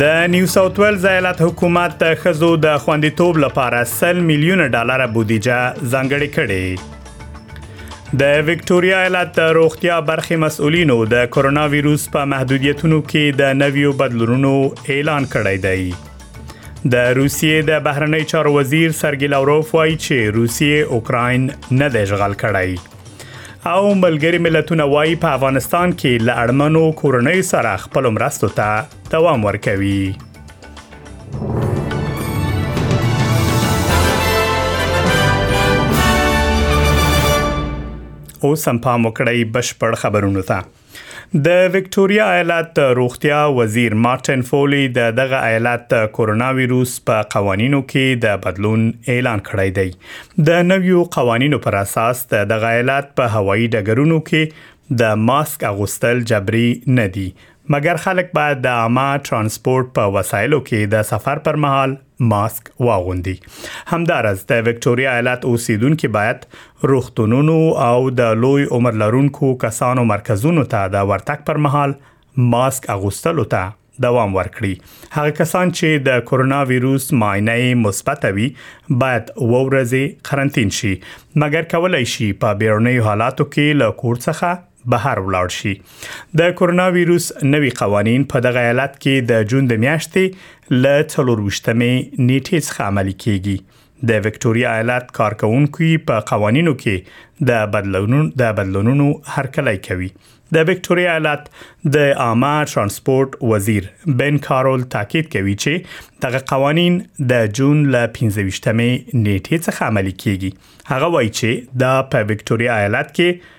د نیو ساوت ویلز ایالت حکومت د خزو د خوندیتوب لپاره 100 میلیون ډالر بودیجه ځانګړې کړې د وکټوريا ایالت د روغتیا برخې مسؤلینو د کورونا وایروس په محدودیتونو کې د نویو بدلونونو اعلان کړی دی د روسیې د بهرنی چارو وزیر سرګی لاوروف وایي چې روسیې اوکراین نه د اشغال کړی او ملګری ملتونه وایي په افغانستان کې له اړمنو کورنۍ سره خپل مرستو ته دوام ورکوي اوس هم پام وکړئ بشپړ خبرونه ته د وکټوريا ایالت روغتیا وزیر مارټن فولی د دغه ایالت کورونا وایروس په قوانینو کې د بدلون اعلان کړی دی د نویو قوانینو پر اساس د دغه ایالت په هوایي ډګرونو کې د ماسک اغوستل جبري نه دي مګر خلک باید د عامه ترانسپورت په وسایلو کې د سفر پر مهال ماسک واغوندي همدارز د وکټوريا ایالت اوسیدونکو باید روغتونونو او د لوی عمر لرونکو کسانو مرکزونو ته د ورتک پر مهال ماسک اغوستلو ته دوام ورکړي هغه کسان چې د کورونا وایروس معاینه مثبت وي باید وورځي قرنطین شي مګر کولای شي په بیرونی حالاتو کې له کور څخه بهر ولاړ شي د کورونا وایروس نوي قوانين په دغه ایالت کې د جون د میاشتې ل 24مې نیټې څخه عملي کیږي د وکټوريا ایالت کارکونکو په قوانینو کې د بدلونونو د بدلونونو هرکلی کوي د وکټوريا ایالت د عامه ترانسپورت وزیر بن کارول تاکید کوي چې دغه قوانين د جون ل 15مې نیټې څخه عملي کیږي هغه وایي چې دا په وکټوريا ایالت کې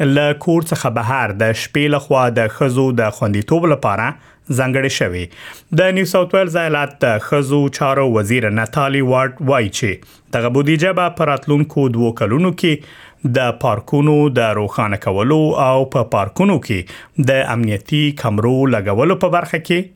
له کور څخه بهر د شپې لخوا د خزو د خوندیتوب لپاره ځانګړې شوې د نیو ساوت ویلز ایالت د خزو چارو وزیر نتالی وارد وایي چې دغه بودیجه به پر اتلونکو دوو کلونو کې د پارکونو د روښانه کولو او په پارکونو کې د امنیتي کمرو لګولو په برخه کې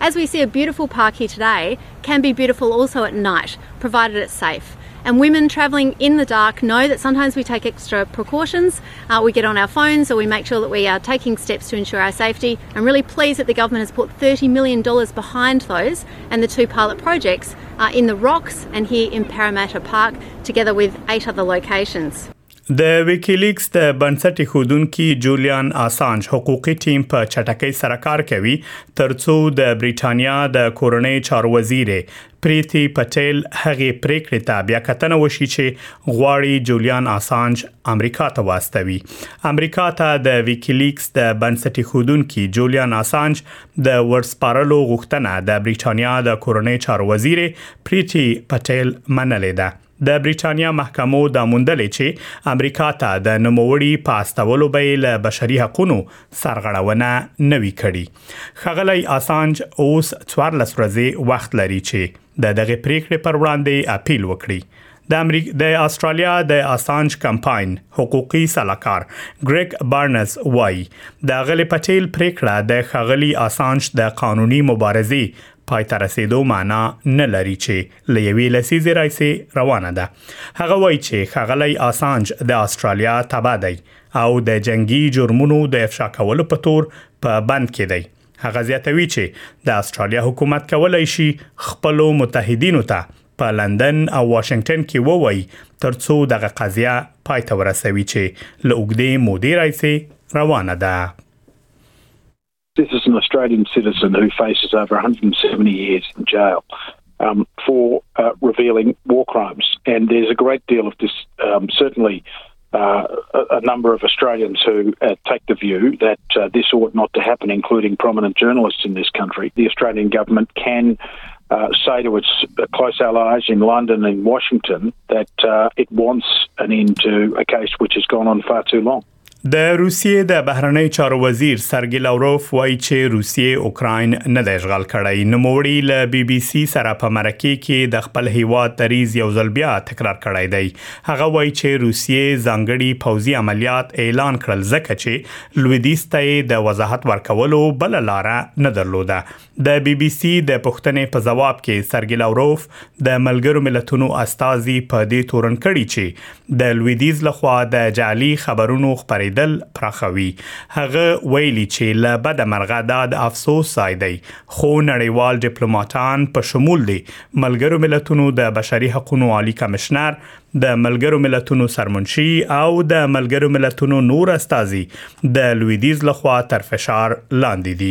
As we see a beautiful park here today, can be beautiful also at night, provided it's safe. And women travelling in the dark know that sometimes we take extra precautions. Uh, we get on our phones or we make sure that we are taking steps to ensure our safety. I'm really pleased that the government has put $30 million behind those and the two pilot projects uh, in the Rocks and here in Parramatta Park, together with eight other locations. د ویکیلیکس د بنسټ ایښودونکي جولیان اسانج حقوقي ټیم په چټکۍ سره کار کوي ترڅو د بریټانیا د کورنۍ چارو وزیر پریتی پټیل هغه پریکړه ته بیا کتنه وشي چې غواړي جولیان اسانج امریکا ته واستوي امریکا ته د ویکیلیکس د بنسټ ایښودونکي جولیان اسانج د ورسپارلو غوښتنه د بریټانیا د کورنۍ چارو وزیر پریتی پټیل منلې ده د بریټانیا محکمو دا موندلې چې امریکا ته د نوموړي په استولو به یې له بشري حقوقو سرغړونه نه وي کړې خغلی اسانج اوس 14 ورځې وخت لري چې د دغه پریکړې پر وړاندې اپیل وکړي د امریکا د استرالیا د اسانج کمپاین حقوقي سلاکار ګریګ بارنز وای د غلې پټیل پریکړه د خغلی اسانج د قانوني مبارزې پای ته رسیدو معنا نه لري چې له یوې لسیزې راځي روانه ده هغه وایي چې خغلی اسانج د استرالیا تبع دی او د جنگي جرمونو د افشا کولو په تور په بند کې دی هغه زیاتوي چې د استرالیا حکومت کولای شي خپل متحدینو ته په لندن او واشنگټن کې ووایي ترڅو دغه قضیه پای ته ورسوي چې له اوګدې مودې راځي روانه ده This is an Australian citizen who faces over 170 years in jail um, for uh, revealing war crimes. And there's a great deal of this, um, certainly. Uh, a, a, number of Australians who uh, take the view that uh, this ought not to happen, including prominent journalists in this country. The Australian government can uh, say to its uh, close allies in London and Washington that uh, it wants an end to a case which has gone on far too long. د روسیې د بهرنیو چارو وزیر سرګی لاوروف وایي چې روسیې اوکراین نه د اشغال کړی نو موړي له بي بي سي سره په مرکه کې د خپل هیواد دریز یو ځل بیا تکرار کړی دی هغه وایي چې روسیې ځانګړي پوزي عملیات اعلان کړل ځکه چې لویدیز ته د وضاحت ورکولو بل لار نه درلوده د بي بي سي د پښتنې په جواب کې سرګي لاوروف د ملګرو ملتونو استاذي په دې تورن کړي چې د لویدیز لخوا د جعلي خبرونو خبرېدل پراخوي هغه ویلي چې له بده مرغه دا د افسوس ځای دی خو نړیوال ډیپلوماټان په شمول دي ملګرو ملتونو د بشري حقوقو عالی کمشنر د ملګرو ملتونو سرمنشي او د ملګرو ملتونو نور استاذي د لویدیز لخوا تر فشار لاندې دي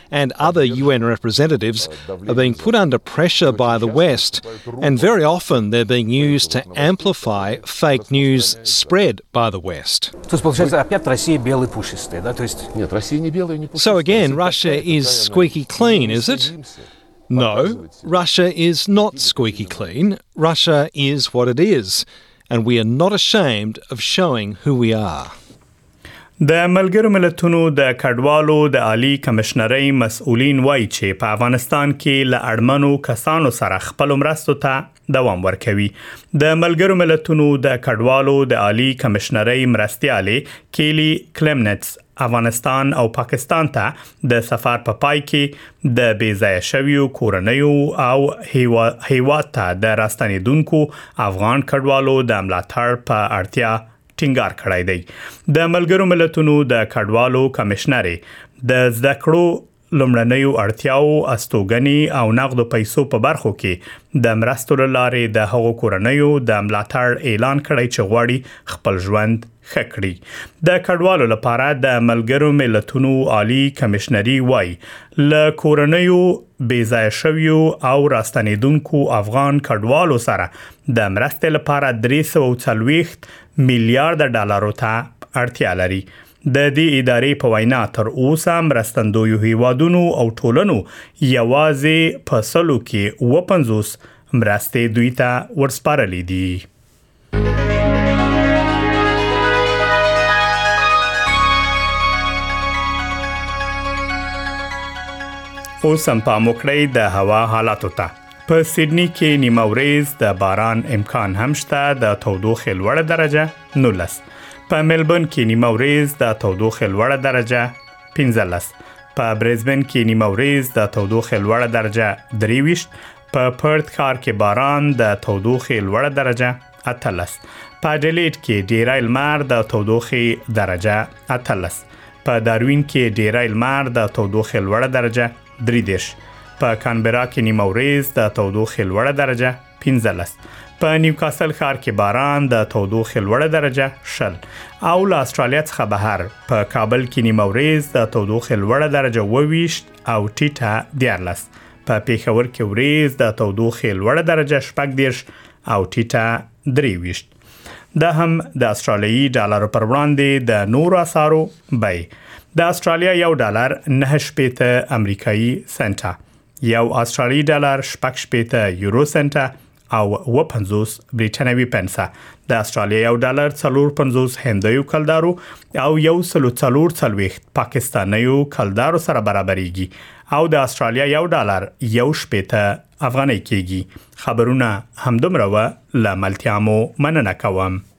and э, other UN representatives, are being put under pressure by the West, and very often they're being used to amplify fake news spread by the West. So again, Russia is squeaky clean clean, is it? No, Russia is not squeaky clean. Russia is what it is, and we are not ashamed of showing who we are. د ملګرو ملتونو د کډوالو د عالی کمشنرۍ مسؤلین وایي چې په افغانستان کې له اړمنو کسانو سره خپل مرستو ته دوام ورکوي د ملګرو ملتونو د کډوالو د عالی کمشنرۍ مرستياله کیلی کلمنټس افغانستان او پاکستان ته د سفر په پای کې د بیځای شویو کورنیو او هیوا ته د راستنیدونکو افغان کډوالو د ملاتړ په اړتیا ټینګار کړی دی د ملګرو ملتونو د کډوالو کمشنري د زده کړو لمړنیو اړتیاو استوګنې او نقد پیسو په برخو کې د مرستو لارې د هغو کورنیو د ملاتړ اعلان کړی چې غواړي خپل ژوند خکړي د کډوالو لپاره د ملګرو ملتونو عالی کمشنري وای ل کورنیو بې ځایه شویو او راستنېدونکو افغان کډوالو سره د مرستې لپاره 340 میلیارډ ډالرو ته اړتیا لري د دې ادارې په وینا تر اوسه مرستندویو هیوادونو او ټولنو یوازې په سلو کې و 50 مرستې دوی ته ورسپارلې دي اوس هم پام وکړئ د هوا حالاتو ته په سیدنی کې نیمه ورځ د باران امکان هم شته د تودوخې لوړه درجه 19 په ملبون کې نیمه ورځ د تودوخې لوړه درجه 15 په برزبن کې نیمه ورځ د تودوخې لوړه درجه 23 په پرت ښار کې باران د تودوخې لوړه درجه اتلس په ډیلیټ کې ډیری لمر د تودوخې درجه اتلس په داروین کې ډیری لمر د تودوخې لوړه درجه درې دیش په کانبرا کې نیمه ورځ د تودوخې لوړه درجه 15 په نیوکاسل ښار کې باران د تودوخې لوړه درجه شل او له استرالیا څخه بهر په کابل کې نیمه ورځ د تودوخې لوړه درجه 22 او ټیټه 14 په پیښور کې وریز د تودوخې لوړه درجه شپږ دیرش او ټیټه درې ویشت دا هم د استرالیي ډالر پر وړاندې د نورو اسارو بای د استرالیا یو ډالر 9 شپېته امریکایي سنټه یو استرالی ډالر شپږ شپېته یورو سنټه او و 50 بریټانوي پنسه د استرالیا یو ډالر 450 هندیو کلدارو او یو سلو 4 څلويخت پاکستانیو کلدارو سره برابرېږي او د استرالیا یو ډالر یو شپېته افغانۍ کېږي خبرونه همدومره و لاملتیا مو مننه کوم